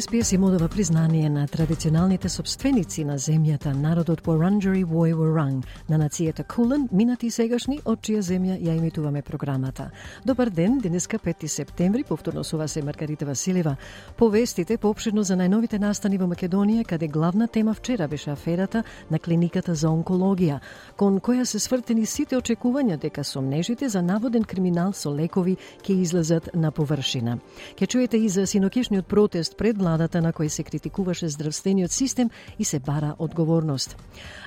СПС им одава признание на традиционалните собственици на земјата, народот по Ранджери Вој на нацијата Кулен, минати и сегашни, од чија земја ја имитуваме програмата. Добар ден, денеска 5 септември, повторно сува се Маргарита Василева. Повестите пообширно за најновите настани во Македонија, каде главна тема вчера беше аферата на клиниката за онкологија, кон која се свртени сите очекувања дека сомнежите за наводен криминал со лекови ќе излезат на површина. Ке чуете и за синокишниот протест пред владата на кој се критикуваше здравствениот систем и се бара одговорност.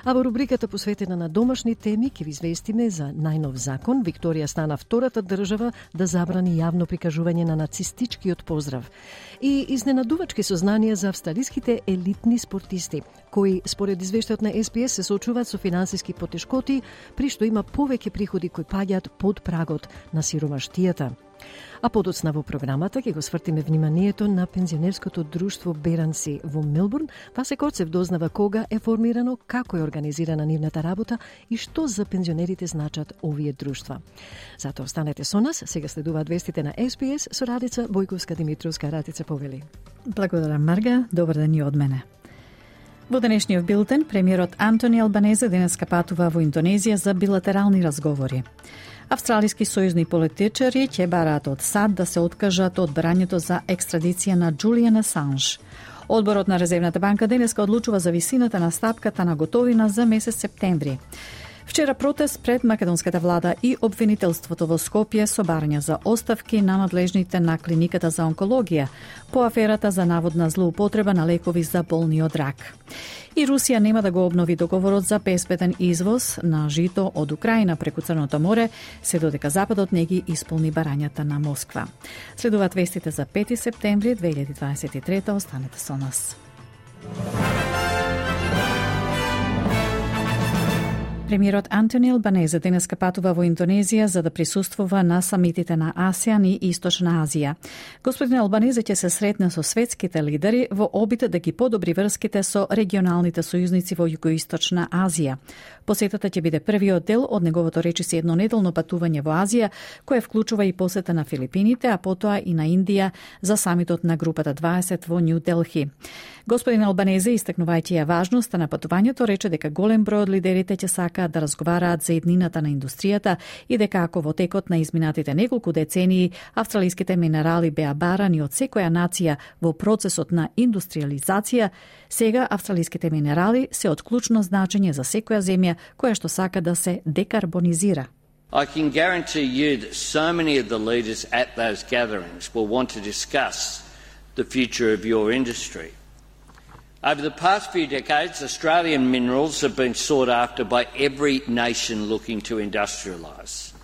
А во рубриката посветена на домашни теми ќе ви известиме за најнов закон. Викторија стана втората држава да забрани јавно прикажување на нацистичкиот поздрав. И изненадувачки сознанија за австралиските елитни спортисти, кои според извештајот на СПС се соочуваат со финансиски потешкоти, при што има повеќе приходи кои паѓаат под прагот на сиромаштијата. А подоцна во програмата ќе го свртиме вниманието на пензионерското друштво Беранси во Мелбурн. Васе Коцев дознава кога е формирано, како е организирана нивната работа и што за пензионерите значат овие друштва. Затоа останете со нас, сега следуваат вестите на СПС со Радица Бојковска Димитровска. Радица повели. Благодарам Марга, добар ден и од мене. Во денешниот билтен, премиерот Антони Албанезе денеска патува во Индонезија за билатерални разговори. Австралиски сојузни политичари ќе бараат од САД да се откажат од брањето за екстрадиција на Джулијан Асанж. Одборот на Резервната банка денеска одлучува за висината на стапката на готовина за месец септември. Вчера протест пред македонската влада и обвинителството во Скопје со барања за оставки на надлежните на клиниката за онкологија по аферата за наводна злоупотреба на лекови за болни од рак. И Русија нема да го обнови договорот за безбеден извоз на жито од Украина преку Црното море, се додека Западот не ги исполни барањата на Москва. Следуваат вестите за 5 септември 2023. Останете со нас. Премиерот Антони Албанезе денеска патува во Индонезија за да присуствува на самитите на АСЕАН и Источна Азија. Господин Албанезе ќе се сретне со светските лидери во обид да ги подобри врските со регионалните сојузници во Југоисточна Азија. Посетата ќе биде првиот дел од неговото речиси еднонеделно патување во Азија, кое вклучува и посета на Филипините, а потоа и на Индија за самитот на групата 20 во Нью Делхи. Господин Албанезе, истакнувајќи ја важноста на патувањето, рече дека голем број од лидерите ќе сакаат да разговараат за еднината на индустријата и дека ако во текот на изминатите неколку децении австралиските минерали беа барани од секоја нација во процесот на индустриализација, сега австралиските минерали се од клучно значење за секоја земја која што сака да се декарбонизира. I can guarantee you that so many of the leaders at those gatherings will want to discuss the future of your industry. Over the past few decades, Australian minerals have been sought after by every nation looking to industrialise.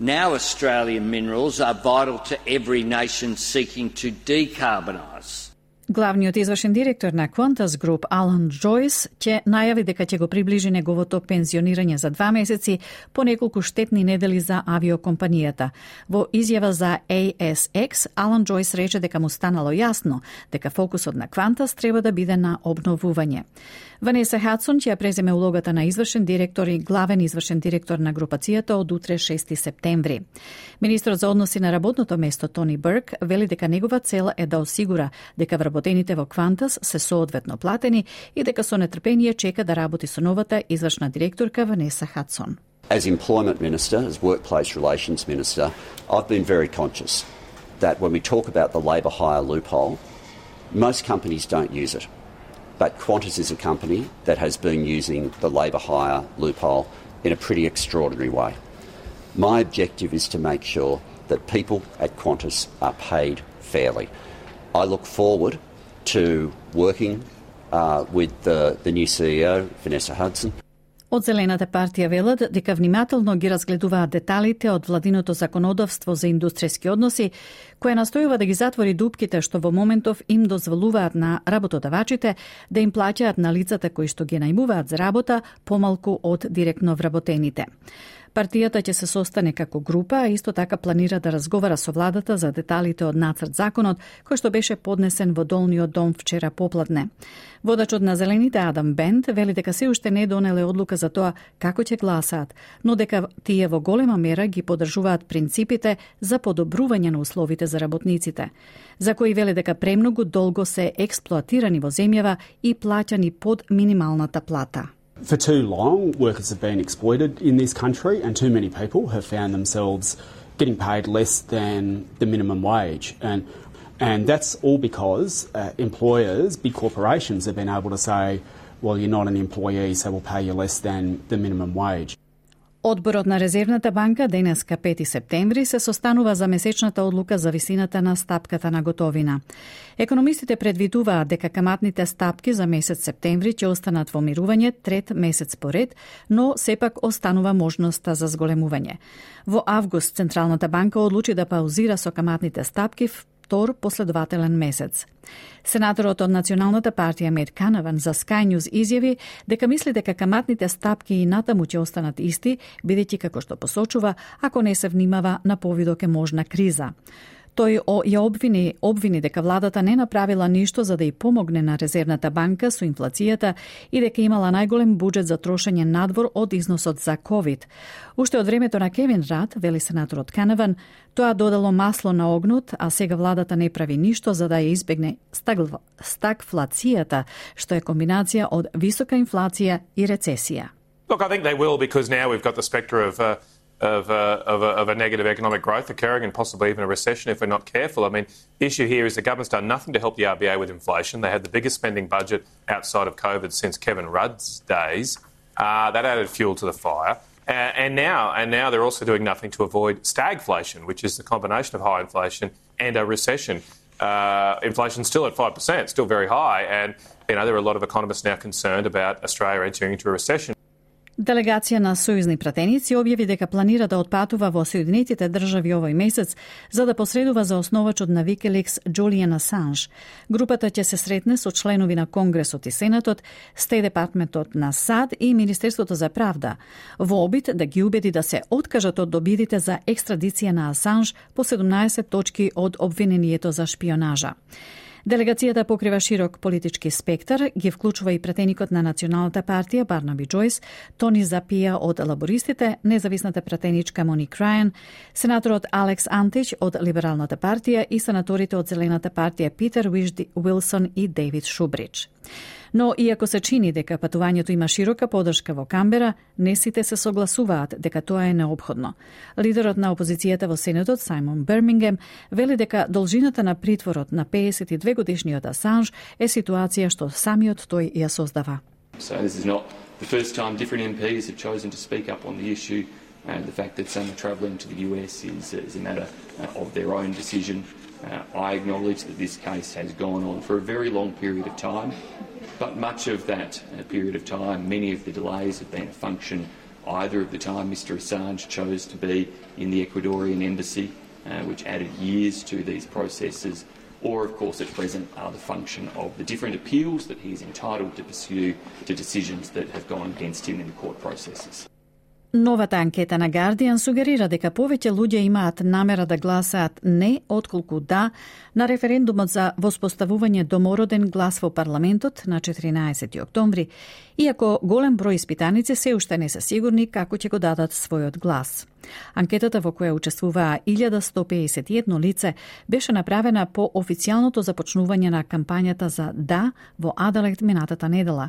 Now Australian minerals are vital to every nation seeking to decarbonise. Главниот извршен директор на Qantas Group, Алан Джойс, ќе најави дека ќе го приближи неговото пензионирање за два месеци по неколку штетни недели за авиокомпанијата. Во изјава за ASX, Алан Джойс рече дека му станало јасно дека фокусот на Qantas треба да биде на обновување. Ванеса Хадсон ќе ја преземе улогата на извршен директор и главен извршен директор на групацијата од утре 6 септември. Министрот за односи на работното место Тони Берк вели дека негова цел е да осигура дека вработените во Квантас се соодветно платени и дека со нетрпение чека да работи со новата извршна директорка Ванеса Хадсон. As employment minister, as workplace relations minister, I've been very conscious that when we talk about the labour hire loophole, most companies don't use it. But Qantas is a company that has been using the labour hire loophole in a pretty extraordinary way. My objective is to make sure that people at Qantas are paid fairly. I look forward to working uh, with the, the new CEO, Vanessa Hudson, Од Зелената партија велат дека внимателно ги разгледуваат деталите од владиното законодавство за индустријски односи, кое настојува да ги затвори дупките што во моментов им дозволуваат на работодавачите да им плаќаат на лицата кои што ги најмуваат за работа помалку од директно вработените. Партијата ќе се состане како група, а исто така планира да разговара со владата за деталите од нацрт законот, кој што беше поднесен во долниот дом вчера попладне. Водачот на Зелените Адам Бент вели дека се уште не донеле одлука за тоа како ќе гласаат, но дека тие во голема мера ги подржуваат принципите за подобрување на условите за работниците, за кои вели дека премногу долго се експлоатирани во земјава и плаќани под минималната плата. For too long, workers have been exploited in this country, and too many people have found themselves getting paid less than the minimum wage. And, and that's all because uh, employers, big corporations, have been able to say, well, you're not an employee, so we'll pay you less than the minimum wage. Одборот на Резервната банка денеска 5 септември се состанува за месечната одлука за висината на стапката на готовина. Економистите предвидуваат дека каматните стапки за месец септември ќе останат во мирување трет месец поред, но сепак останува можноста за зголемување. Во август Централната банка одлучи да паузира со каматните стапки втор последователен месец. Сенаторот од Националната партија Мед Канаван за Sky News изјави дека мисли дека каматните стапки и натаму ќе останат исти, бидејќи како што посочува, ако не се внимава на повидок е можна криза. Тој ја обвини, обвини дека владата не направила ништо за да ја помогне на Резервната банка со инфлацијата и дека имала најголем буџет за трошење надвор од износот за ковид. Уште од времето на Кевин Рад, вели сенаторот Каневан, тоа додало масло на огнот, а сега владата не прави ништо за да ја избегне стагфлацијата, што е комбинација од висока инфлација и рецесија. Look, I think they will because now we've got the spectre of uh, of, uh, of, a, of, a, negative economic growth occurring and possibly even a recession if we're not careful. I mean, the issue here is the government's done nothing to help the RBA with inflation. They had the biggest spending budget outside of COVID since Kevin Rudd's days. Uh, that added fuel to the fire. Uh, and now, and now they're also doing nothing to avoid stagflation, which is the combination of high inflation and a recession. Uh, inflation's still at five percent, still very high, and you know there are a lot of economists now concerned about Australia entering into a recession. Делегација на сојузни пратеници објави дека планира да отпатува во Соединетите држави овој месец за да посредува за основачот на Wikileaks Джулијан Асанж. Групата ќе се сретне со членови на Конгресот и Сенатот, Стей департментот на САД и Министерството за правда, во обид да ги убеди да се откажат од добидите за екстрадиција на Асанж по 17 точки од обвинението за шпионажа. Делегацијата покрива широк политички спектар, ги вклучува и пратеникот на Националната партија Барнаби Џојс, Тони Запија од лабористите, независната пратеничка Мони Рајан, сенаторот Алекс Антич од Либералната партија и сенаторите од Зелената партија Питер Уилсон и Дейвид Шубрич. Но, иако се чини дека патувањето има широка подршка во Камбера, не сите се согласуваат дека тоа е необходно. Лидерот на опозицијата во Сенатот, Саймон Бермингем, вели дека должината на притворот на 52 годишниот Асанж е ситуација што самиот тој ја создава. So this is not the first time different MPs have chosen to speak up on the issue. Uh, the fact that some are travelling to the US is, is a matter uh, of their own decision. Uh, I acknowledge that this case has gone on for a very long period of time. But much of that uh, period of time, many of the delays have been a function either of the time Mr Assange chose to be in the Ecuadorian embassy, uh, which added years to these processes, or of course at present are the function of the different appeals that he is entitled to pursue to decisions that have gone against him in the court processes. Новата анкета на Guardian сугерира дека повеќе луѓе имаат намера да гласаат не отколку да на референдумот за воспоставување домороден глас во парламентот на 14 октомври, иако голем број испитаници се уште не се сигурни како ќе го дадат својот глас. Анкетата во која учествуваа 1151 лице беше направена по официјалното започнување на кампањата за да во Аделект минатата недела.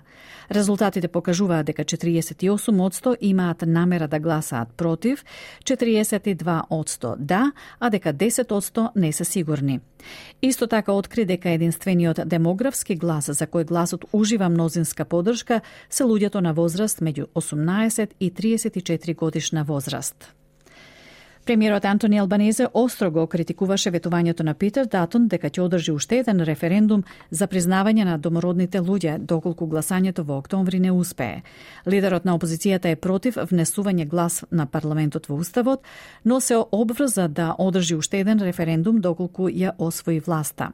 Резултатите покажуваат дека 48% имаат намера да гласаат против, 42% да, а дека 10% не се сигурни. Исто така откри дека единствениот демографски глас за кој гласот ужива мнозинска подршка се луѓето на возраст меѓу 18 и 34 годишна возраст. Премиерот Антони Албанезе остро го критикуваше ветувањето на Питер Датон дека ќе одржи уште еден референдум за признавање на домородните луѓе доколку гласањето во октомври не успее. Лидерот на опозицијата е против внесување глас на парламентот во уставот, но се обврза да одржи уште еден референдум доколку ја освои власта.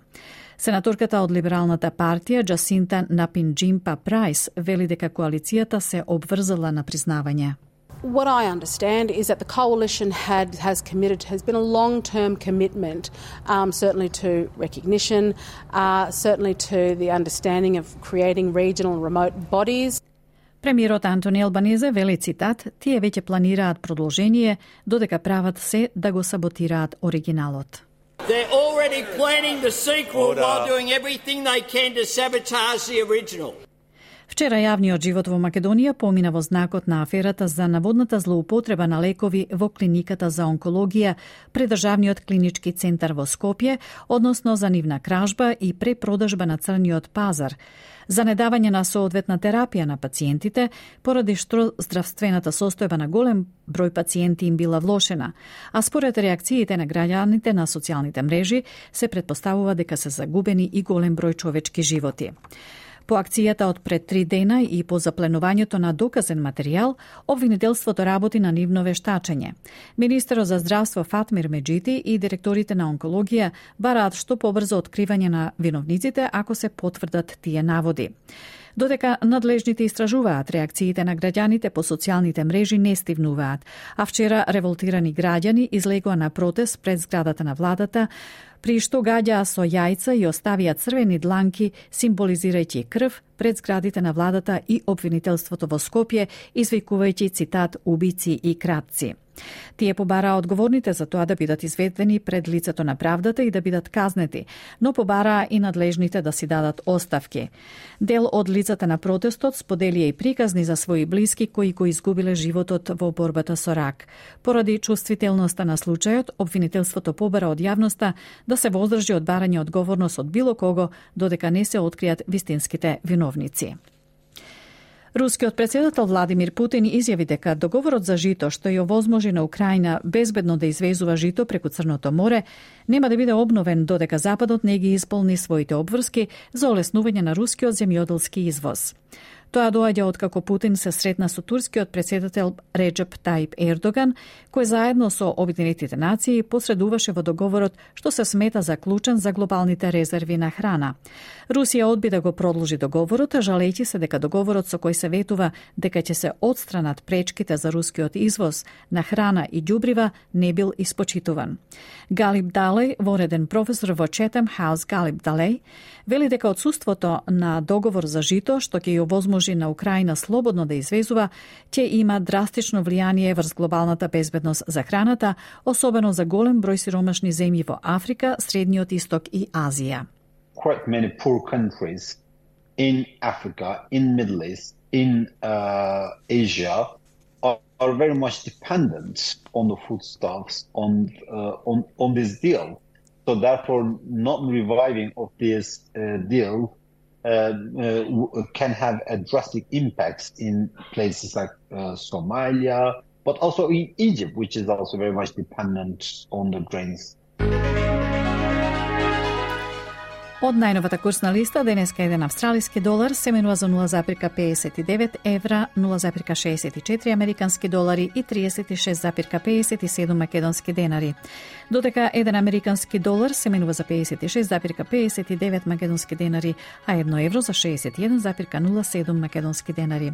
Сенаторката од Либералната партија Джасинта Напинджимпа Прайс вели дека коалицијата се обврзала на признавање. What I understand is that the coalition had, has committed has been a long term commitment, um, certainly to recognition, uh, certainly to the understanding of creating regional and remote bodies. Премиерот Антони Албанезе вели цитат, тие веќе планираат продолжение, додека прават се да го саботираат оригиналот. They're already planning the sequel Order. while doing everything they can to sabotage the original. Вчера јавниот живот во Македонија помина во знакот на аферата за наводната злоупотреба на лекови во клиниката за онкологија пред Државниот клинички центар во Скопје, односно за нивна кражба и препродажба на црниот пазар за недавање на соодветна терапија на пациентите, поради што здравствената состојба на голем број пациенти им била влошена, а според реакциите на граѓаните на социјалните мрежи се предпоставува дека се загубени и голем број човечки животи. По акцијата од пред три дена и по запленувањето на доказен материјал, обвинителството работи на нивно вештачење. Министерот за здравство Фатмир Меджити и директорите на онкологија бараат што побрзо откривање на виновниците ако се потврдат тие наводи. Додека надлежните истражуваат, реакциите на граѓаните по социјалните мрежи не стивнуваат, а вчера револтирани граѓани излегоа на протест пред зградата на владата, при што гаѓаа со јајца и оставија црвени дланки, символизирајќи крв пред зградите на владата и обвинителството во Скопје, извикувајќи цитат убици и кратци. Тие побараа одговорните за тоа да бидат изведени пред лицето на правдата и да бидат казнети, но побараа и надлежните да си дадат оставки. Дел од лицата на протестот споделија и приказни за своји блиски кои го изгубиле животот во борбата со рак. Поради чувствителноста на случајот, обвинителството побара од јавноста да се воздржи од барање одговорност од било кого додека не се откријат вистинските виновници. Рускиот председател Владимир Путин изјави дека договорот за жито што ја овозможи на Украина безбедно да извезува жито преку Црното море нема да биде обновен додека Западот не ги исполни своите обврски за олеснување на рускиот земјоделски извоз. Тоа доаѓа од како Путин се сретна со турскиот председател Реджеп Тајп Ердоган, кој заедно со Обединетите нации посредуваше во договорот што се смета за клучен за глобалните резерви на храна. Русија одби да го продолжи договорот, жалејќи се дека договорот со кој се ветува дека ќе се одстранат пречките за рускиот извоз на храна и ѓубрива не бил испочитуван. Галип Далеј, вореден професор во Четем Хаус Галип Далеј, вели дека одсуството на договор за жито што ќе ја овозможи на Украина слободно да извезува, ќе има драстично влијание врз глобалната безбедност за храната, особено за голем број сиромашни земји во Африка, Средниот Исток и Азија. Quite many poor countries in Africa, in Middle East, in uh, Asia are, very much dependent on the foodstuffs on uh, on on this deal. So therefore, not reviving of this uh, deal can have a drastic impact in places like uh, Somalia, but also in Egypt, which is also very much dependent on the grains. Од најновата курсна листа, денеска еден австралиски долар се менува за 0,59 евра, 0,64 американски долари и 36,57 македонски денари. Додека еден американски долар се менува за 56,59 македонски денари, а едно евро за 61,07 македонски денари.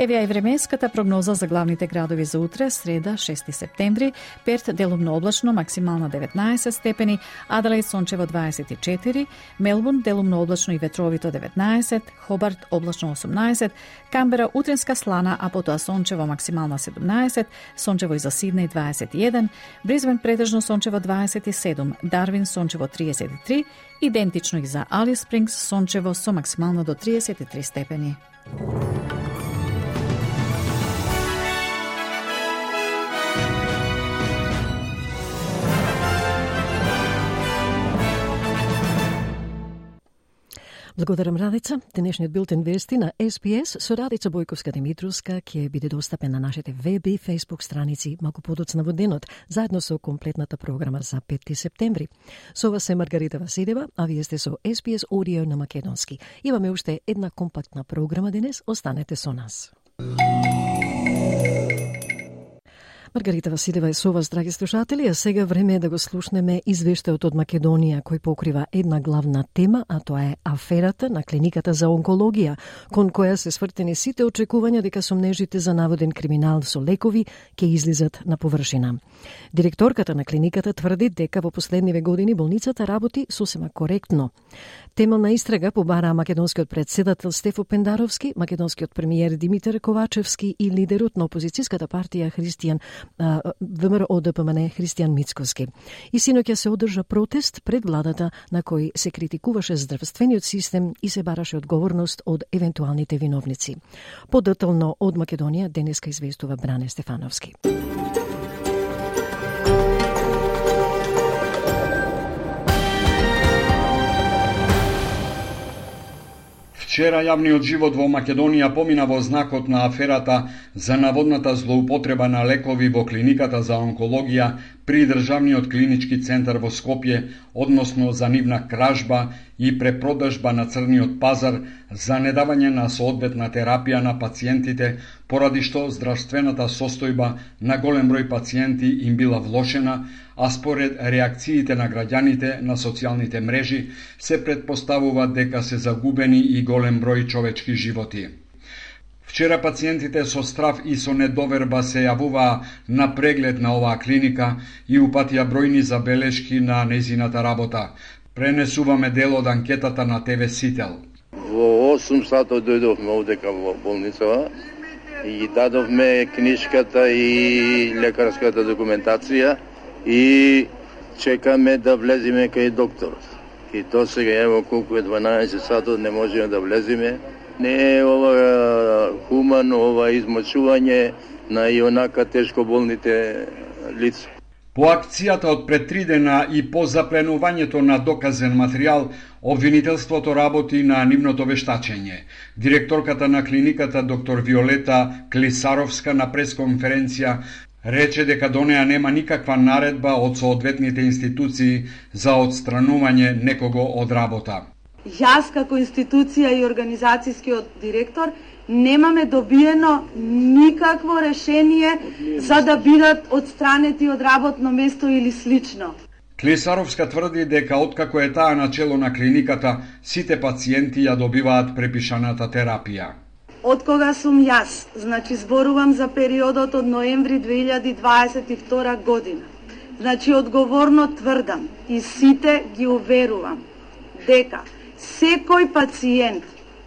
Еве и временската прогноза за главните градови за утре, среда, 6 септември, Перт делумно облачно, максимална 19 степени, Аделаид сончево 24, Мелбурн делумно облачно и ветровито 19, Хобарт облачно 18, Камбера утренска слана, а потоа сончево максимална 17, сончево и за Сиднеј 21, Бризбен претежно сончево 27, Дарвин сончево 33, идентично и за Алис Спрингс сончево со максимално до 33 степени. Благодарам Радица. Денешниот билтен вести на SPS со Радица Бојковска Димитруска ќе биде достапен на нашите веб и Facebook страници малку подоцна во денот, заедно со комплетната програма за 5 септември. Со вас е Маргарита Василева, а вие сте со SPS Audio на Македонски. Имаме уште една компактна програма денес, останете со нас. Маргарита Василева е со вас, драги слушатели, а сега време е да го слушнеме извештајот од Македонија кој покрива една главна тема, а тоа е аферата на клиниката за онкологија, кон која се свртени сите очекувања дека сомнежите за наводен криминал со лекови ќе излизат на површина. Директорката на клиниката тврди дека во последниве години болницата работи сосема коректно. Тема на истрага побараа македонскиот председател Стефо Пендаровски, македонскиот премиер Димитар Ковачевски и лидерот на опозицијската партија Христијан ВМРО ДПМН Христијан Мицковски. И синоќа се одржа протест пред владата на кој се критикуваше здравствениот систем и се бараше одговорност од евентуалните виновници. Подетално од Македонија денеска известува Бране Стефановски. Вчера јавниот живот во Македонија помина во знакот на аферата за наводната злоупотреба на лекови во клиниката за онкологија при Државниот клинички центар во Скопје, односно за нивна кражба и препродажба на црниот пазар за недавање на соодветна терапија на пациентите, поради што здравствената состојба на голем број пациенти им била влошена, а според реакциите на граѓаните на социјалните мрежи се предпоставува дека се загубени и голем број човечки животи. Вчера пациентите со страв и со недоверба се јавуваа на преглед на оваа клиника и упатија бројни забелешки на незината работа. Пренесуваме дел од анкетата на ТВ Сител. Во 8 сато дојдовме овдека во болницава и дадовме книжката и лекарската документација и чекаме да влеземе кај докторот. И до сега, ево колку е 12 сатот, не можеме да влеземе. Не е ова хумано, ова измочување на и онака тешко болните лица. По акцијата од пред три дена и по запленувањето на доказен материјал, обвинителството работи на нивното вештачење. Директорката на клиниката доктор Виолета Клисаровска на пресконференција Рече дека до неа нема никаква наредба од соодветните институции за одстранување некого од работа. Јас како институција и организацијскиот директор немаме добиено никакво решение за да бидат одстранети од работно место или слично. Клисаровска тврди дека откако е таа начело на клиниката, сите пациенти ја добиваат препишаната терапија. Од кога сум јас, значи зборувам за периодот од ноември 2022 година. Значи одговорно тврдам и сите ги уверувам дека секој пациент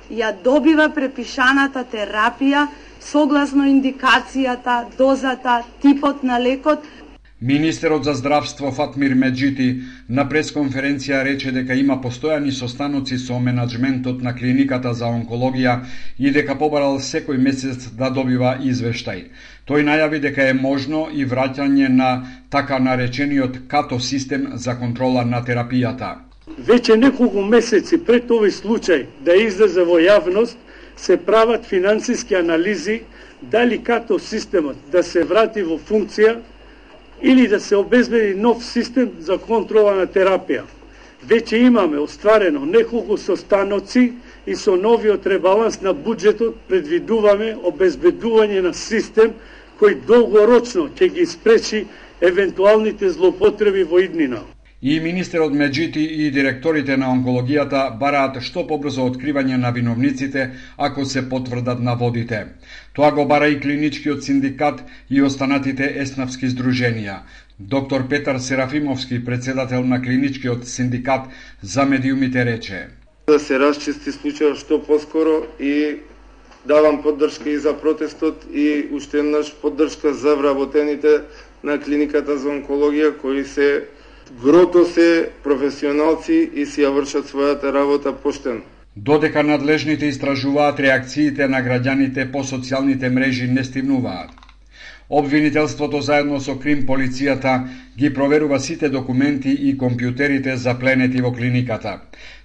ја добива препишаната терапија согласно индикацијата, дозата, типот на лекот Министерот за здравство Фатмир Меджити на пресконференција рече дека има постојани состаноци со менеджментот на клиниката за онкологија и дека побарал секој месец да добива извештај. Тој најави дека е можно и враќање на така наречениот като систем за контрола на терапијата. Веќе неколку месеци пред овој случај да излезе во јавност, се прават финансиски анализи дали като системот да се врати во функција или да се обезбеди нов систем за контрола на терапија. Веќе имаме остварено неколку состаноци и со новиот ребаланс на буџетот предвидуваме обезбедување на систем кој долгорочно ќе ги спречи евентуалните злопотреби во иднина. И министерот Меджити и директорите на онкологијата бараат што побрзо откривање на виновниците ако се потврдат наводите. Тоа го бара и клиничкиот синдикат и останатите еснавски здруженија. Доктор Петар Серафимовски, председател на клиничкиот синдикат за медиумите рече. Да се расчисти случајот што поскоро и давам поддршка и за протестот и уште еднаш поддршка за вработените на клиниката за онкологија кои се Грото се професионалци и си ја вршат својата работа поштено. Додека надлежните истражуваат реакциите на граѓаните по социјалните мрежи не стивнуваат. Обвинителството заедно со Крим полицијата ги проверува сите документи и компјутерите запленети во клиниката.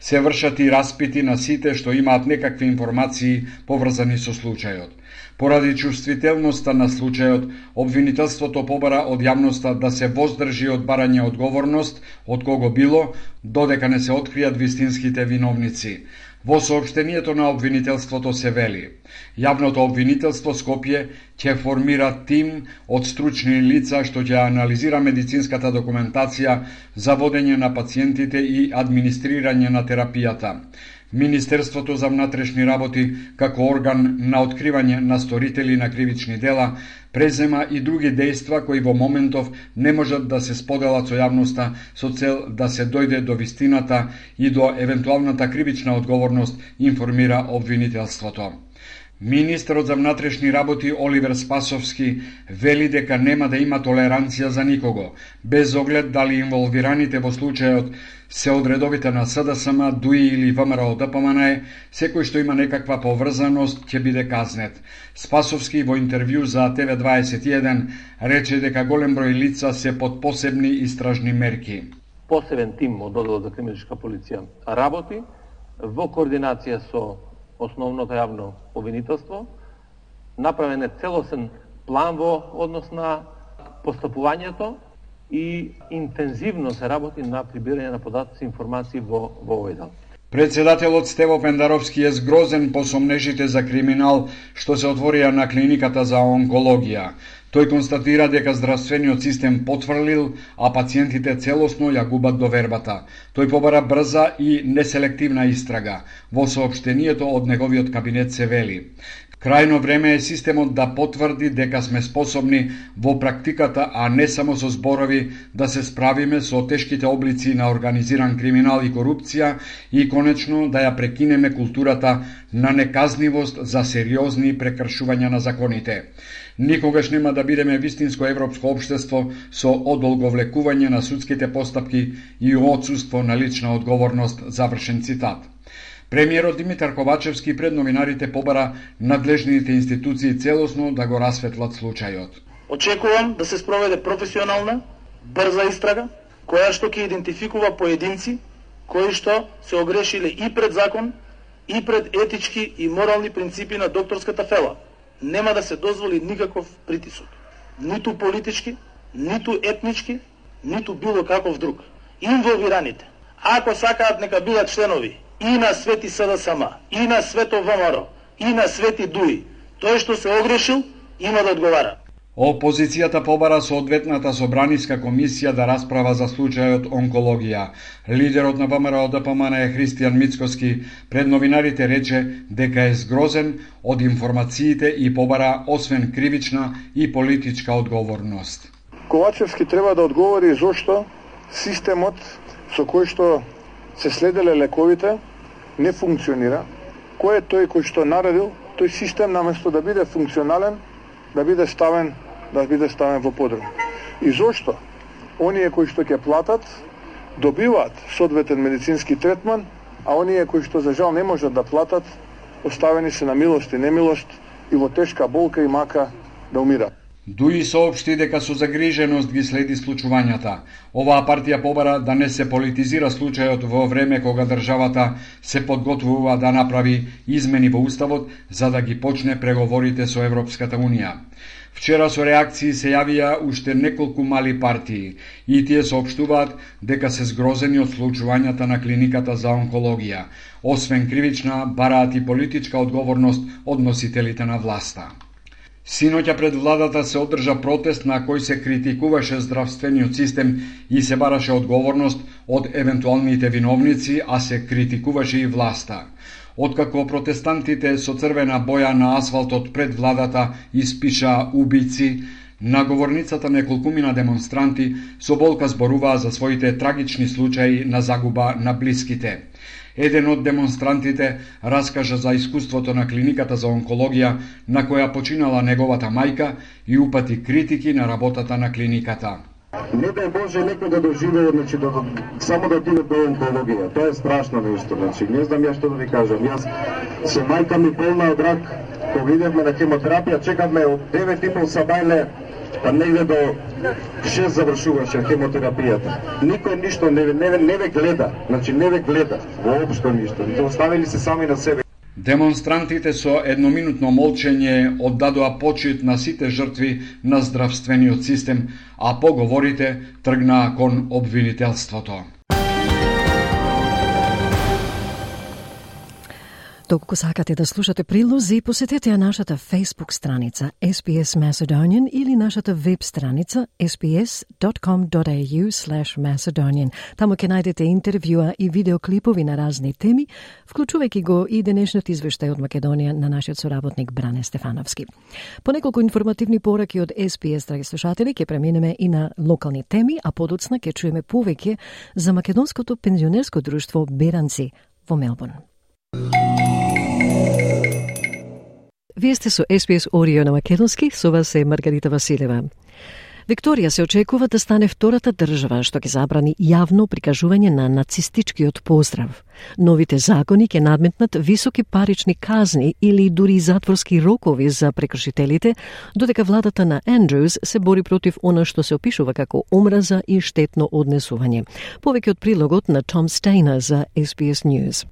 Се вршат и распити на сите што имаат некакви информации поврзани со случајот. Поради чувствителноста на случајот, обвинителството побара од јавноста да се воздржи од барање одговорност од кого било, додека не се откријат вистинските виновници. Во сообщението на обвинителството се вели Јавното обвинителство Скопје ќе формира тим од стручни лица што ќе анализира медицинската документација за водење на пациентите и администрирање на терапијата. Министерството за внатрешни работи, како орган на откривање на сторители на кривични дела, презема и други дејства кои во моментов не можат да се споделат со јавноста со цел да се дојде до вистината и до евентуалната кривична одговорност, информира обвинителството. Министерот за внатрешни работи Оливер Спасовски вели дека нема да има толеранција за никого, без оглед дали инволвираните во случајот се од редовите на СДСМ, ДУИ или ВМРО да ДПМН, секој што има некаква поврзаност ќе биде казнет. Спасовски во интервју за ТВ21 рече дека голем број лица се под посебни истражни мерки. Посебен тим од Одделот за криминалистичка полиција работи во координација со основното јавно обвинителство. Направен е целосен план во однос на постапувањето и интензивно се работи на прибирање на податоци и информации во, во овој дел. Председателот Стево Пендаровски е згрозен по сомнежите за криминал што се отворија на клиниката за онкологија. Тој констатира дека здравствениот систем потврлил, а пациентите целосно ја губат довербата. Тој побара брза и неселективна истрага. Во сообштението од неговиот кабинет се вели. Крајно време е системот да потврди дека сме способни во практиката, а не само со зборови, да се справиме со тешките облици на организиран криминал и корупција и конечно да ја прекинеме културата на неказнивост за сериозни прекршувања на законите. Никогаш нема да бидеме вистинско европско општество со одолговлекување на судските постапки и одсуство на лична одговорност, завршен цитат. Премиерот Димитар Ковачевски пред новинарите побара надлежните институции целосно да го расветлат случајот. Очекувам да се спроведе професионална, брза истрага, која што ќе идентификува поединци кои што се огрешиле и пред закон, и пред етички и морални принципи на докторската фела – нема да се дозволи никаков притисок. Ниту политички, ниту етнички, ниту било каков друг. Инволвираните, ако сакаат нека бидат членови и на Свети СДСМ, и на Свето ВМРО, и на Свети ДУИ, тој што се огрешил, има да одговара. Опозицијата побара соодветната собраниска комисија да расправа за случајот онкологија. Лидерот на ВМРО ДПМН е Христијан Мицкоски пред новинарите рече дека е згрозен од информациите и побара освен кривична и политичка одговорност. Ковачевски треба да одговори зошто системот со кој што се следеле лековите не функционира. Кој е тој кој што наредил тој систем наместо да биде функционален, да биде ставен да биде ставен во подрум. И зошто? Оние кои што ќе платат, добиваат соодветен медицински третман, а оние кои што за жал не можат да платат, оставени се на милост и немилост и во тешка болка и мака да умираат. Дуи соопшти дека со загриженост ги следи случувањата. Оваа партија побара да не се политизира случајот во време кога државата се подготвува да направи измени во Уставот за да ги почне преговорите со Европската Унија. Вчера со реакции се јавија уште неколку мали партии и тие соопштуваат дека се згрозени од случувањата на клиниката за онкологија. Освен кривична, бараат и политичка одговорност од носителите на власта. Синоќа пред владата се одржа протест на кој се критикуваше здравствениот систем и се бараше одговорност од евентуалните виновници, а се критикуваше и власта откако протестантите со црвена боја на асфалтот пред владата испиша убици, на говорницата неколкумина демонстранти со болка зборуваа за своите трагични случаи на загуба на блиските. Еден од демонстрантите раскажа за искуството на клиниката за онкологија на која починала неговата мајка и упати критики на работата на клиниката. Не дај Боже некој да доживее, значи, да, само да отиде до онкологија. Тоа е страшно нешто. Значи, не знам ја што да ви кажам. Јас со мајка ми полна од рак, Кога видевме на хемотерапија, чекавме од 9 и пол сабајле па негде до 6 завршуваше хемотерапијата. Никој ништо не, не, не ве гледа, значи не ве гледа, воопшто ништо. Оставили се сами на себе. Демонстрантите со едноминутно молчење оддадоа почит на сите жртви на здравствениот систем, а поговорите тргнаа кон обвинителството. Доколку сакате да слушате прилози, посетете ја нашата Facebook страница SBS Macedonian или нашата веб страница sbs.com.au macedonian. Таму ќе најдете интервјуа и видеоклипови на разни теми, вклучувајќи го и денешниот извештај од Македонија на нашиот соработник Бране Стефановски. По неколку информативни пораки од SBS, драги слушатели, ќе преминеме и на локални теми, а подоцна ќе чуеме повеќе за Македонското пензионерско друштво Беранци во Мелбурн. Вие сте со СПС Орио на Македонски, со вас е Маргарита Василева. Викторија се очекува да стане втората држава што ќе забрани јавно прикажување на нацистичкиот поздрав. Новите закони ќе надметнат високи парични казни или дури затворски рокови за прекршителите, додека владата на Ендрюс се бори против она што се опишува како омраза и штетно однесување. Повеќе од прилогот на Том Стейна за SBS News.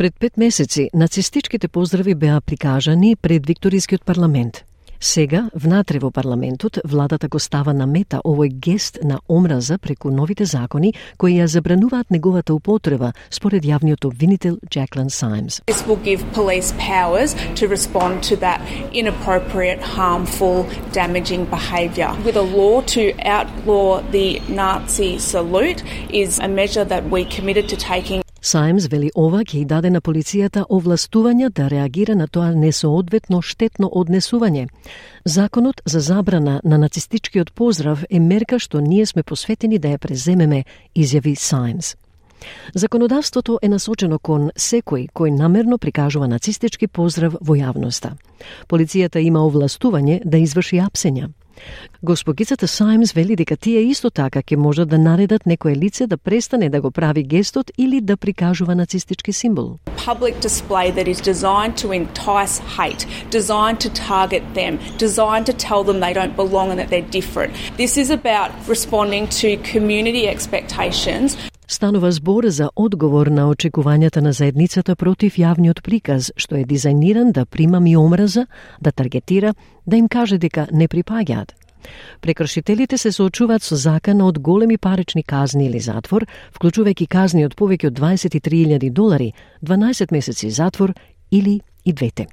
Пред пет месеци нацистичките поздрави беа прикажани пред Викторискиот парламент. Сега, внатре во парламентот, владата го става на мета овој гест на омраза преку новите закони кои ја забрануваат неговата употреба, според јавниот обвинител Джаклин Саймс. This will give police powers to respond to that inappropriate, harmful, damaging behaviour. With a law to outlaw the Nazi salute is a measure that we committed to taking Саемс вели ова ќе даде на полицијата овластување да реагира на тоа несоодветно штетно однесување. Законот за забрана на нацистичкиот поздрав е мерка што ние сме посветени да ја преземеме, изјави Саемс. Законодавството е насочено кон секој кој намерно прикажува нацистички поздрав во јавноста. Полицијата има овластување да изврши апсења. Госпогицата Саймс вели дека тие исто така ќе можат да наредат некое лице да престане да го прави гестот или да прикажува нацистички символ. Public display that is designed to entice hate, designed to target them, designed to tell them they don't belong and that they're different. This is about responding to community expectations станува збор за одговор на очекувањата на заедницата против јавниот приказ, што е дизајниран да примами омраза, да таргетира, да им каже дека не припаѓаат. Прекршителите се соочуваат со закана од големи парични казни или затвор, вклучувајќи казни од повеќе од 23.000 долари, 12 месеци затвор или и двете.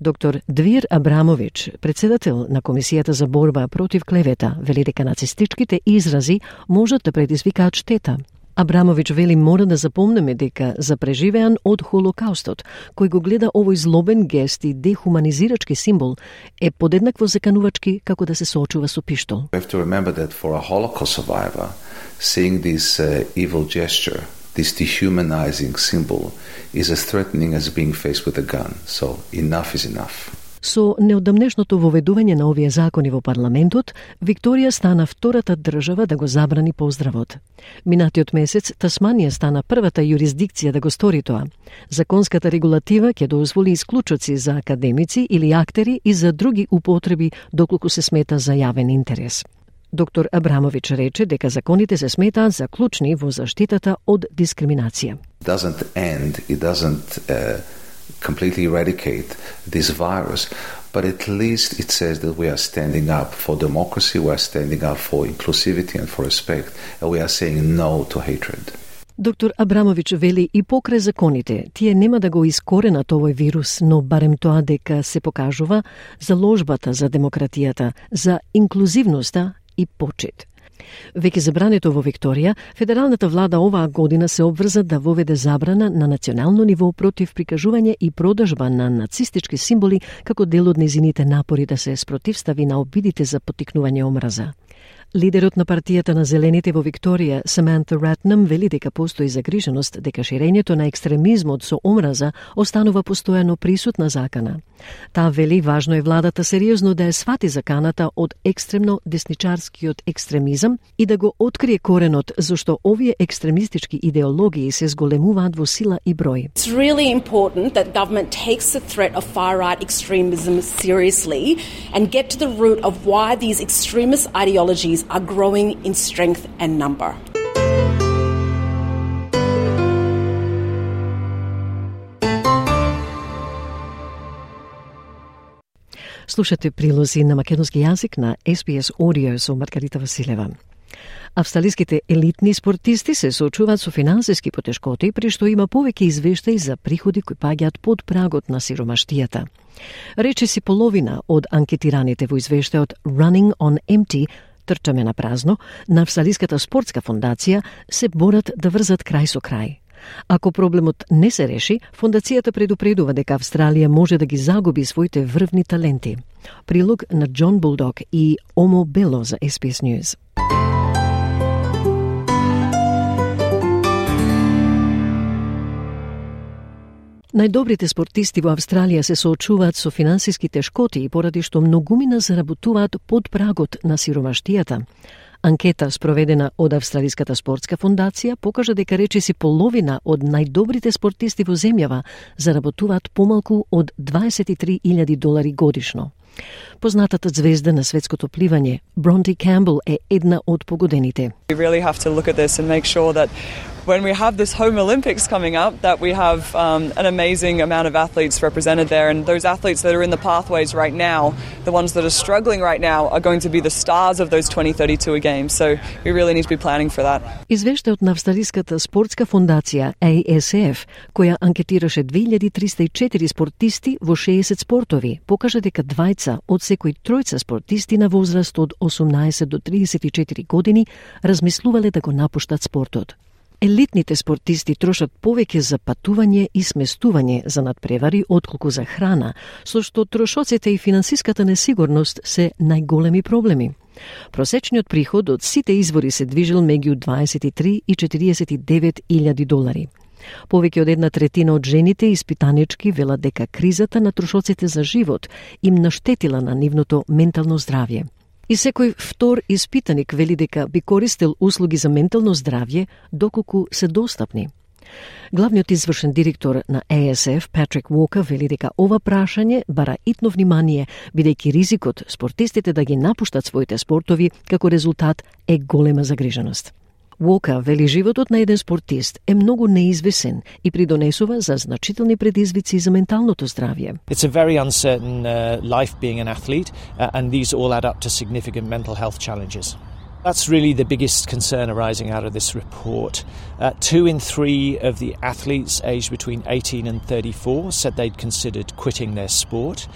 Доктор Двир Абрамович, председател на Комисијата за борба против клевета, вели дека нацистичките изрази можат да предизвикаат штета, Абрамович вели мора да запомнеме дека за преживеан од Холокаустот, кој го гледа овој злобен гест и дехуманизирачки символ, е подеднакво заканувачки како да се соочува со пиштол. We have to remember that for a Holocaust survivor, seeing this uh, evil gesture, this dehumanizing symbol, is as threatening as being faced with a gun. So enough is enough. Со неодамнешното воведување на овие закони во парламентот, Викторија стана втората држава да го забрани поздравот. Минатиот месец Тасманија стана првата јурисдикција да го стори тоа. Законската регулатива ќе дозволи исклучоци за академици или актери и за други употреби доколку се смета за јавен интерес. Доктор Абрамович рече дека законите се сметаат за клучни во заштитата од дискриминација. Doesn't end, it doesn't uh completely eradicate this virus, but at least it says that we are standing up for democracy, we are standing up for inclusivity and for respect, and we are saying no to hatred. Доктор Абрамович вели и покрај законите, тие нема да го искоренат овој вирус, но барем тоа дека се покажува заложбата за демократијата, за инклузивноста и почет. Веќе забрането во Викторија, федералната влада оваа година се обврза да воведе забрана на национално ниво против прикажување и продажба на нацистички символи како дел од незините напори да се спротивстави на обидите за потикнување омраза. Лидерот на партијата на Зелените во Викторија, Саманта Ратнам, вели дека постои загриженост дека ширењето на екстремизмот со омраза останува постојано присутна закана. Таа вели важно е владата сериозно да ја свати заканата од екстремно десничарскиот екстремизам и да го открие коренот зашто овие екстремистички идеологии се зголемуваат во сила и број. It's really important that government takes the threat of far-right extremism seriously and get to the root of why these extremist ideologies are growing in strength and number. Слушате прилози на македонски јазик на SBS Audio со Маргарита Василева. Австралиските елитни спортисти се соочуваат со финансиски потешкоти, при што има повеќе извештаи за приходи кои паѓаат под прагот на сиромаштијата. Рече си половина од анкетираните во извештајот Running on Empty трчаме на празно, на Австралиската спортска фондација се борат да врзат крај со крај. Ако проблемот не се реши, фондацијата предупредува дека Австралија може да ги загуби своите врвни таленти. Прилог на Џон Булдог и Омо Бело за SBS News. Најдобрите спортисти во Австралија се соочуваат со финансиски тешкоти и поради што многумина заработуваат под прагот на сиромаштијата. Анкета спроведена од Австралиската спортска фондација покажа дека речиси половина од најдобрите спортисти во земјава заработуваат помалку од 23.000 долари годишно. Познатата звезда на светското пливање, Бронти Кембл е една од погодените. We really have to look at this and make sure that when we have this home Olympics coming up, that we have um, an amazing amount of athletes represented there. And those athletes that are in the pathways right now, the ones that are struggling right now, are going to be the stars of those 2032 games. So we really need to be planning for that. Извештајот на Австралиската спортска фондација ASF, која анкетираше 2304 спортисти во 60 спортови, покажа дека двајца од секој тројца спортисти на возраст од 18 до 34 години размислувале да го напуштат спортот. Елитните спортисти трошат повеќе за патување и сместување за надпревари отколку за храна, со што трошоците и финансиската несигурност се најголеми проблеми. Просечниот приход од сите извори се движил меѓу 23 и 49 илјади долари. Повеќе од една третина од жените испитанички велат дека кризата на трошоците за живот им наштетила на нивното ментално здравје. И секој втор испитаник вели дека би користел услуги за ментално здравје доколку се достапни. Главниот извршен директор на АСФ, Патрик Уока, вели дека ова прашање бара итно внимание, бидејќи ризикот спортистите да ги напуштат своите спортови како резултат е голема загриженост. Уока вели животот на еден спортист е многу неизвесен и придонесува за значителни предизвици за менталното здравје. It's a very uncertain uh, life being an athlete uh, and these all add up to significant mental health challenges. That's really the biggest concern arising out of this report. Uh, two in three of the athletes aged between 18 and 34 said they'd considered quitting their sport.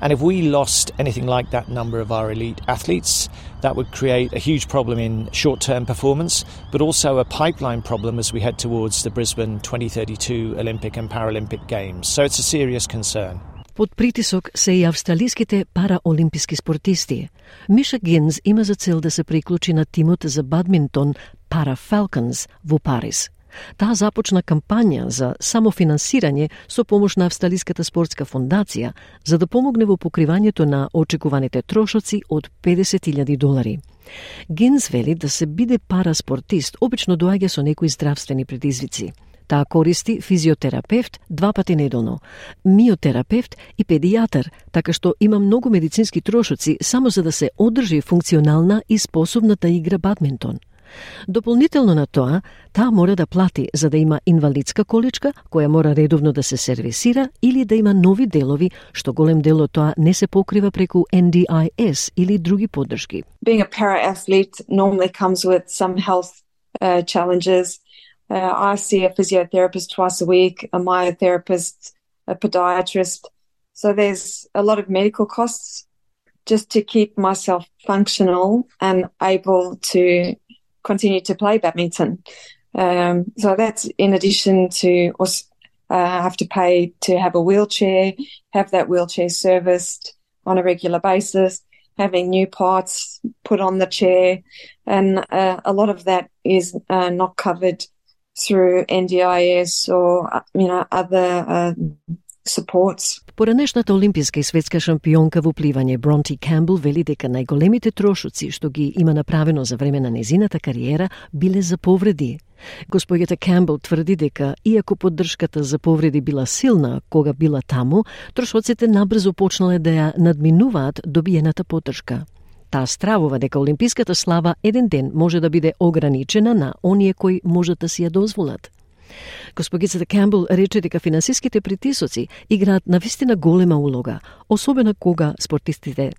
And if we lost anything like that number of our elite athletes, that would create a huge problem in short term performance, but also a pipeline problem as we head towards the Brisbane 2032 Olympic and Paralympic Games. So it's a serious concern. Под притисок се и австралиските параолимписки спортисти. Миша Гинз има за цел да се приклучи на тимот за бадминтон Para Falcons во Париз. Таа започна кампања за самофинансирање со помош на Австралиската спортска фондација за да помогне во покривањето на очекуваните трошоци од 50.000 долари. Гинз вели да се биде параспортист обично доаѓа со некои здравствени предизвици. Таа користи физиотерапевт два пати неделно, миотерапевт и педијатар, така што има многу медицински трошоци само за да се одржи функционална и способна да игра бадминтон. Дополнително на тоа, таа мора да плати за да има инвалидска количка која мора редовно да се сервисира или да има нови делови, што голем дел од тоа не се покрива преку NDIS или други поддршки. Being a para-athlete normally comes with some health uh, challenges. Uh, I see a physiotherapist twice a week, a myotherapist, a podiatrist. So there's a lot of medical costs just to keep myself functional and able to continue to play badminton. Um, so that's in addition to also, uh, have to pay to have a wheelchair, have that wheelchair serviced on a regular basis, having new parts put on the chair, and uh, a lot of that is uh, not covered through NDIS or you know other uh, supports. Поранешната олимписка и светска шампионка во пливање Бронти Кембл вели дека најголемите трошоци што ги има направено за време на незината кариера биле за повреди. Господјата Кембл тврди дека, иако поддршката за повреди била силна кога била таму, трошоците набрзо почнале да ја надминуваат добиената поддршка. Таа стравува дека олимписката слава еден ден може да биде ограничена на оние кои можат да си ја дозволат. Госпогицата Кембл рече дека финансиските притисоци играат навистина голема улога, особено кога спортистите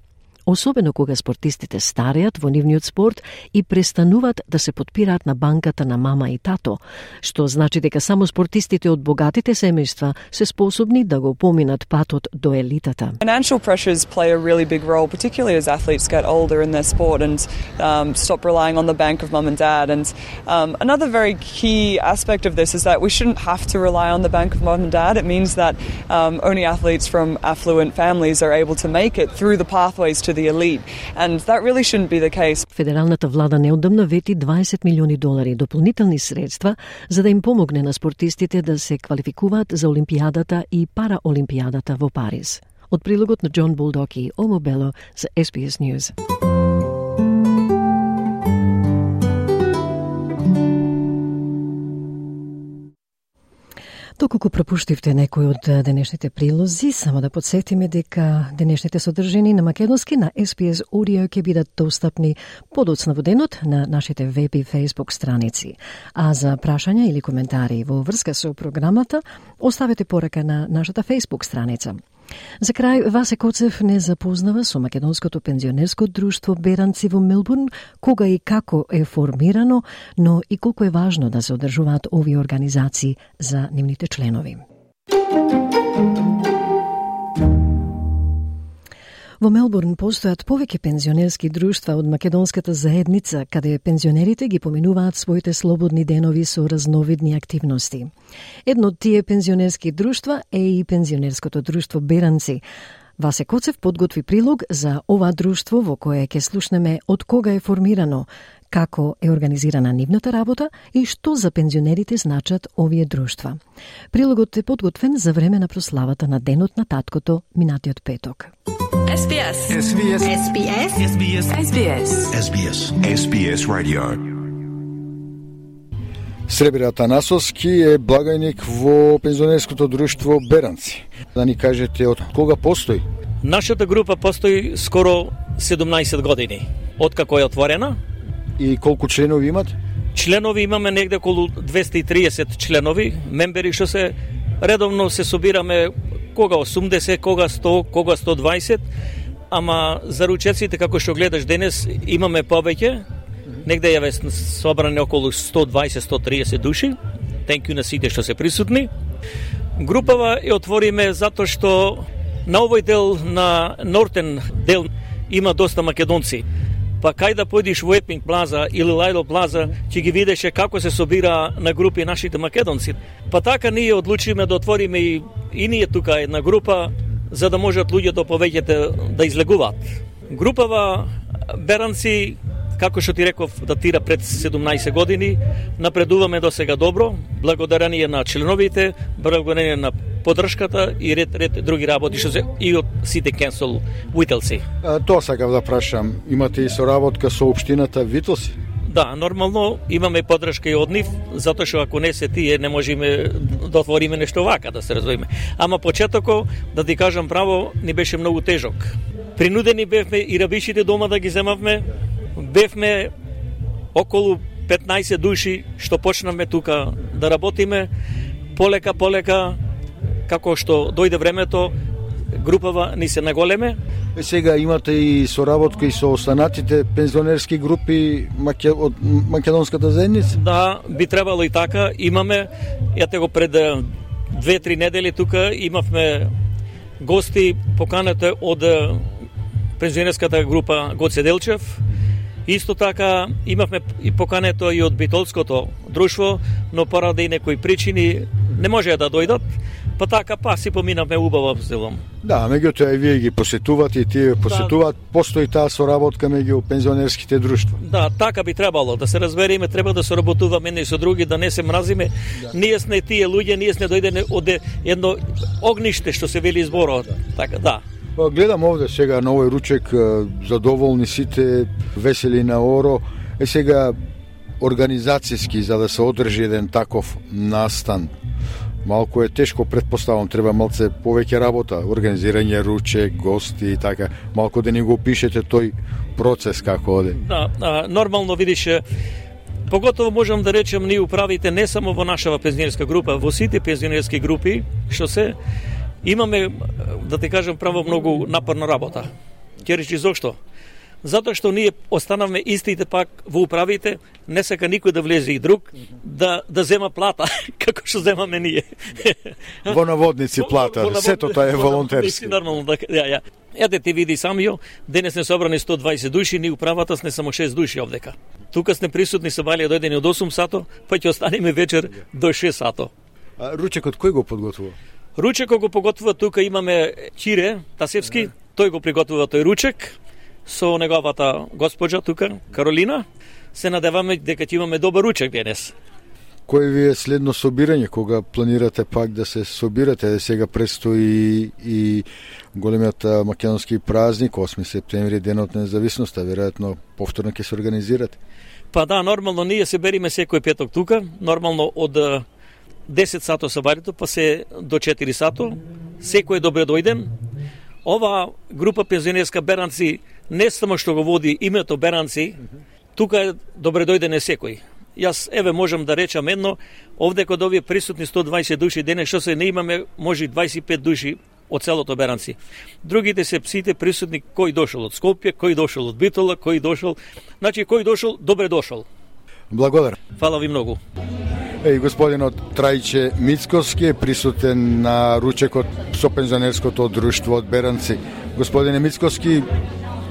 особено кога спортистите стареат во нивниот спорт и престануваат да се подпираат на банката на мама и тато, што значи дека само спортистите од богатите семејства се способни да го поминат патот до елитата. Financial pressures play a really big role, particularly as athletes get older in their sport and um, stop relying on the bank of mum and dad. And um, another very key aspect of this is that we shouldn't have to rely on the bank of mum and dad. It means that um, only athletes from affluent families are able to make it through the pathways to the elite. And that really shouldn't be the case. Федералната влада неодамна вети 20 милиони долари дополнителни средства за да им помогне на спортистите да се квалификуваат за Олимпијадата и Параолимпијадата во Париз. Од прилогот на Џон Булдоки Омо Бело за SBS News. Доколку пропуштивте некој од денешните прилози, само да подсетиме дека денешните содржини на македонски на SPS Audio ќе бидат достапни подоцна во денот на нашите веб и фейсбук страници. А за прашања или коментари во врска со програмата, оставете порака на нашата фейсбук страница. За крај, Васе Коцев не запознава со Македонското пензионерско друштво Беранци во Мелбурн, кога и како е формирано, но и колку е важно да се одржуваат овие организации за нивните членови. Во Мелбурн постојат повеќе пензионерски друштва од македонската заедница, каде пензионерите ги поминуваат своите слободни денови со разновидни активности. Едно од тие пензионерски друштва е и пензионерското друштво Беранци. Васе Коцев подготви прилог за ова друштво во кое ќе слушнеме од кога е формирано, како е организирана нивната работа и што за пензионерите значат овие друштва. Прилогот е подготвен за време на прославата на Денот на таткото минатиот петок. SBS. SBS. SBS. SBS. SBS. SBS. SBS Radio. Сребир Атанасовски е благајник во пензионерското друштво Беранци. Да ни кажете од кога постои? Нашата група постои скоро 17 години. Откако е отворена. И колку членови имат? Членови имаме негде околу 230 членови, мембери што се редовно се собираме кога 80, кога 100, кога 120, ама за ручеците како што гледаш денес имаме повеќе, негде јаве собрани околу 120-130 души. Thank you на сите што се присутни. Групава ја отвориме затоа што на овој дел на Нортен дел има доста македонци. Па кај да појдиш во Епинг Плаза или Лајдо Плаза, ќе ги видеше како се собира на групи нашите македонци. Па така ние одлучиме да отвориме и, и ние тука една група за да можат луѓето да повеќето да излегуваат. Групава Беранци како што ти реков, датира пред 17 години, напредуваме до сега добро, благодарение на членовите, благодарение на поддршката и ред ред други работи што се и од сите кенсел Вителси. Тоа сакав да прашам, имате и соработка со општината Вителси? Да, нормално имаме поддршка и од нив, затоа што ако не се тие не можеме да отвориме нешто вака, да се разбереме. Ама почетоко, да ти кажам право, ни беше многу тежок. Принудени бевме и рабишите дома да ги земавме, бевме околу 15 души што почнавме тука да работиме полека полека како што дојде времето групава ни се наголеме. Е, сега имате и соработка и со останатите пензионерски групи маке, од македонската заедница? Да, би требало и така. Имаме, ете го пред две-три недели тука имавме гости поканете од пензионерската група Гоце Делчев, Исто така имавме и покането и од Битолското друштво, но поради некои причини не може да дојдат, Па така, па си поминавме убаво зелом. Да, меѓутоа и вие ги посетувате и тие посетуваат, да. постои таа соработка меѓу пензионерските друштва. Да, така би требало да се разбереме, треба да соработуваме едни со други, да не се мразиме. Да. Ние сме тие луѓе, ние сме дојдене од едно огниште што се вели зборот. Така, да. Па гледам овде сега на овој ручек задоволни сите, весели на оро. Е сега организацијски за да се одржи еден таков настан малку е тешко, предпоставам, треба малце повеќе работа, организирање ручек, гости и така, малку да ни го пишете тој процес како оде. Да, а, нормално видиш Поготово можам да речем ние управите не само во нашава пензионерска група, во сите пензионерски групи, што се имаме да те кажам право многу напорна работа. Ќе речи зошто? затоа што ние останавме истите пак во управите, не сака никој да влезе и друг да да зема плата како што земаме ние. Во наводници плата, во, во сето тоа е волонтерски. Нормално да ја ја. Ете ти види самио, денес не собрани 120 души, ни управата сме само 6 души овдека. Тука сме присутни со Балија дојдени од 8 сато, па ќе останеме вечер до 6 сато. А ручекот кој го подготвува? Ручекот го подготвува тука имаме Чире Тасевски, тој го приготвува тој ручек со неговата госпоđа тука, Каролина. Се надеваме дека ќе имаме добар ручек денес. Кој ви е следно собирање кога планирате пак да се собирате? Сега престои и големиот македонски празник 8 септември, денот на независноста, веројатно повторно ќе се организирате. Па да, нормално ние се бериме секој петок тука, нормално од 10 сато сабарито, па се до 4 сато. Секој е добре дојден. Ова група пензионерска Беранци не само што го води името Беранци, тука е добре дојдене секој. Јас еве можам да речам едно, овде кога овие присутни 120 души денес што се не имаме, може 25 души од целото Беранци. Другите се псите присутни кој дошол од Скопје, кој дошол од Битола, кој дошол, значи кој дошол, добре дошол. Благодарам. Фала ви многу. Еј, господинот Трајче Мицковски е присутен на ручекот со пензионерското друштво од Беранци. Господине Мицковски,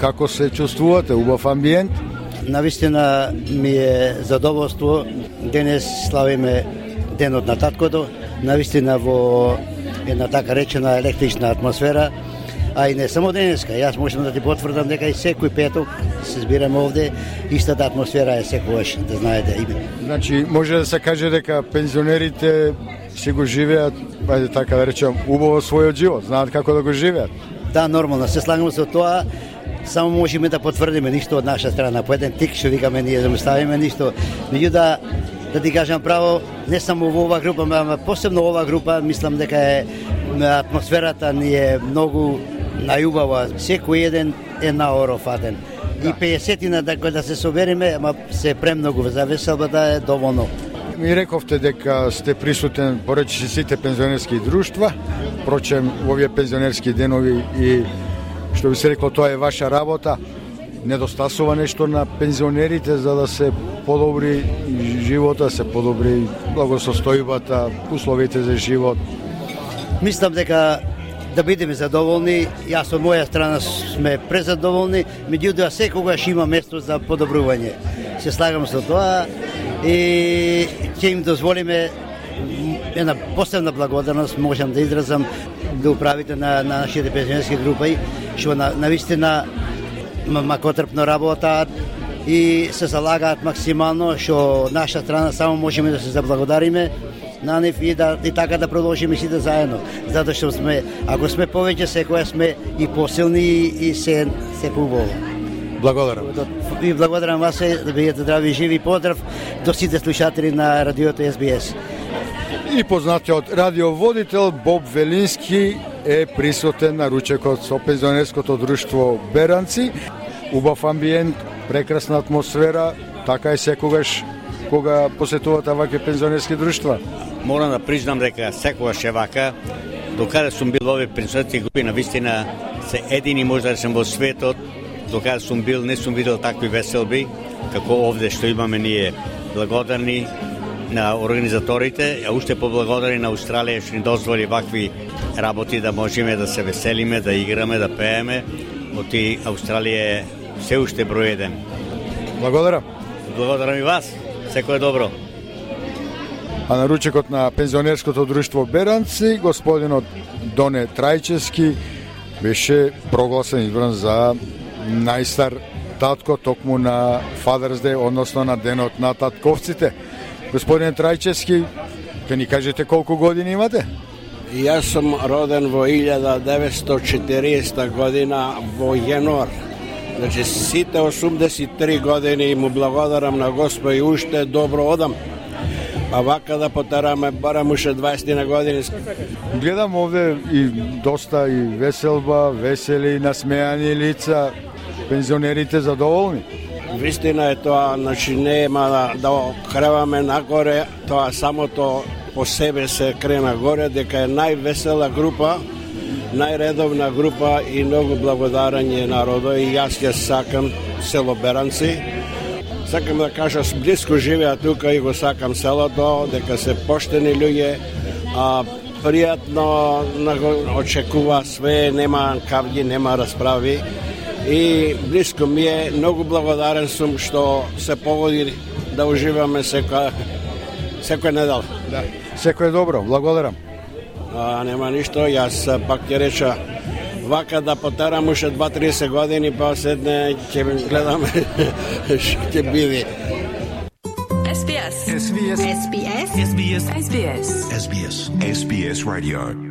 Како се чувствувате? Убав амбиент? Навистина ми е задоволство. Денес славиме денот на таткото. Навистина во една така речена електрична атмосфера. А и не само денеска, јас можам да ти потврдам дека и секој петок се збираме овде, истата атмосфера е секогаш, да знаете име. Значи, може да се каже дека пензионерите си го живеат, ајде така да речем, убаво својот живот, знаат како да го живеат. Да, нормално, се слагаме со тоа само можеме да потврдиме ништо од наша страна. По еден тик што викаме ние да му ставиме ништо. Меѓу да да ти кажам право, не само во оваа група, ама посебно оваа група, мислам дека е атмосферата ни е многу најубава. Секој еден е наорофатен. Да. И 50 да да се собериме, ама се премногу за веселбата е доволно. Ми рековте дека сте присутен поречи сите пензионерски друштва, прочем во овие пензионерски денови и што би се рекло тоа е ваша работа, недостасува нешто на пензионерите за да се подобри живота, се подобри благосостојбата, условите за живот. Мислам дека да бидеме задоволни, јас од моја страна сме презадоволни, меѓутоа секогаш има место за подобрување. Се слагам со тоа и ќе им дозволиме една посебна благодарност можам да изразам да управите на, на нашите пензионерски групи, што на, на вистина макотрпно работаат и се залагаат максимално, што наша страна само можеме да се заблагодариме на нив и, да, и така да продолжиме сите заедно. Затоа што сме, ако сме повеќе, секоја сме и посилни и, и се, се поболо. Благодарам. И благодарам вас, да бидете здрави и живи. Поздрав до сите слушатели на радиото СБС. И познатиот радиоводител Боб Велински е присутен на ручекот со пензионерското друштво Беранци. Убав амбиент, прекрасна атмосфера, така е секогаш кога посетувате ваке пензионерски друштва. Морам да признам дека секогаш е вака. Докаде сум бил во овие пензионерски групи, на вистина се едини може да сум во светот, докаде сум бил, не сум видел такви веселби, како овде што имаме ние. Благодарни на организаторите, а уште поблагодарни на Австралија што ни дозволи вакви работи да можеме да се веселиме, да играме, да пееме. Оти Австралија е се уште број еден. Благодарам. Благодарам и вас. Секој е добро. а на ручекот на пензионерското друштво Беранци, господинот Доне Трајчески беше прогласен избран за најстар татко токму на Father's Day, односно на денот на татковците. Господин Трајчески, ќе ни кажете колку години имате? Јас сум роден во 1940 година во јануар. Значи, сите 83 години му благодарам на Господ и уште добро одам. А вака да потараме барам уште 20 на години. Гледам овде и доста и веселба, весели, насмеани лица, пензионерите задоволни. Вистина е тоа, значи нема да, да креваме нагоре, тоа самото по себе се крена горе, дека е највесела група, најредовна група и многу благодарање народо и јас ќе сакам село Беранци. Сакам да кажам, близко живеа тука и го сакам селото, дека се поштени луѓе, а пријатно очекува све, нема кавги, нема расправи и близко ми е, многу благодарен сум што се погоди да уживаме секоја секој недел. Да. Секој добро, благодарам. А, нема ништо, јас пак ќе реча вака да потарам уште 2-30 години, па седне ќе гледаме што ќе биде. SBS. SBS. SBS. SBS. SBS. SBS. SBS Radio.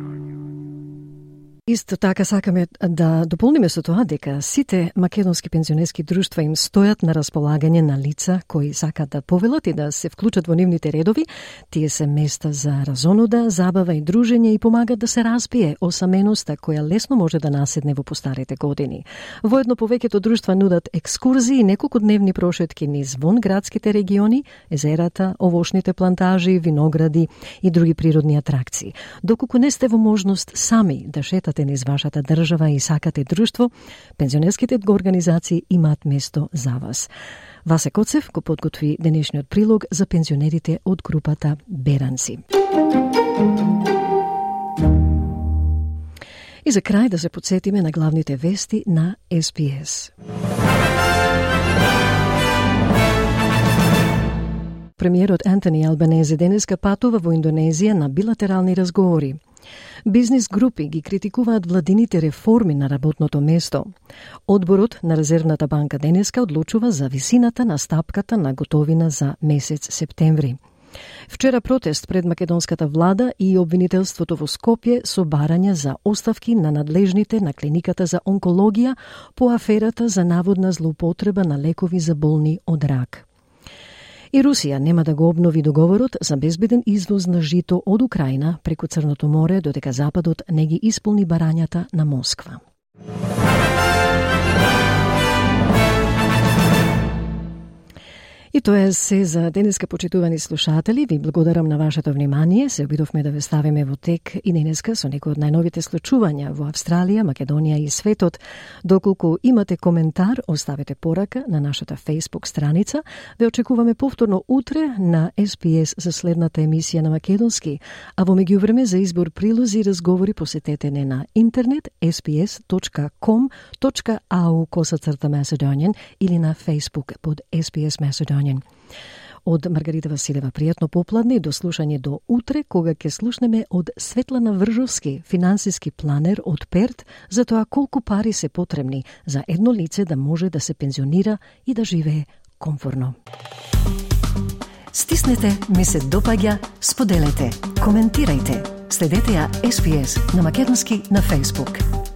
Исто така сакаме да дополниме со тоа дека сите македонски пензионерски друштва им стојат на располагање на лица кои сакат да повелат и да се вклучат во нивните редови. Тие се места за разонуда, забава и дружење и помагат да се разбие осаменоста која лесно може да наседне во постарите години. Воедно повеќето друштва нудат екскурзии и неколку дневни прошетки низ вон градските региони, езерата, овошните плантажи, виногради и други природни атракции. Доколку не сте во можност сами да шетате работите низ вашата држава и сакате друштво, пензионерските организации имаат место за вас. Васе Коцев го подготви денешниот прилог за пензионерите од групата Беранци. И за крај да се подсетиме на главните вести на СПС. Премиерот Антони Албанези денеска патува во Индонезија на билатерални разговори. Бизнис групи ги критикуваат владините реформи на работното место. Одборот на Резервната банка денеска одлучува за висината на стапката на готовина за месец септември. Вчера протест пред македонската влада и обвинителството во Скопје со барање за оставки на надлежните на клиниката за онкологија по аферата за наводна злоупотреба на лекови за болни од рак. И Русија нема да го обнови договорот за безбеден извоз на жито од Украина преку Црното море додека Западот не ги исполни барањата на Москва. И тоа е се за денеска почитувани слушатели. Ви благодарам на вашето внимание. Се обидовме да ве ставиме во тек и денеска со некои од најновите случувања во Австралија, Македонија и светот. Доколку имате коментар, оставете порака на нашата Facebook страница. Ве очекуваме повторно утре на SPS за следната емисија на Македонски. А во меѓувреме за избор прилози и разговори посетете не на интернет sps.com.au косацрта Macedonian или на Facebook под SPS Macedonian Македонија. Од Маргарита Василева пријатно попладне и до слушање до утре, кога ќе слушнеме од Светлана Вржовски, финансиски планер од Перт, за тоа колку пари се потребни за едно лице да може да се пензионира и да живее комфорно. Стиснете, ми се допаѓа, споделете, коментирајте. Следете ја SPS на Македонски на Facebook.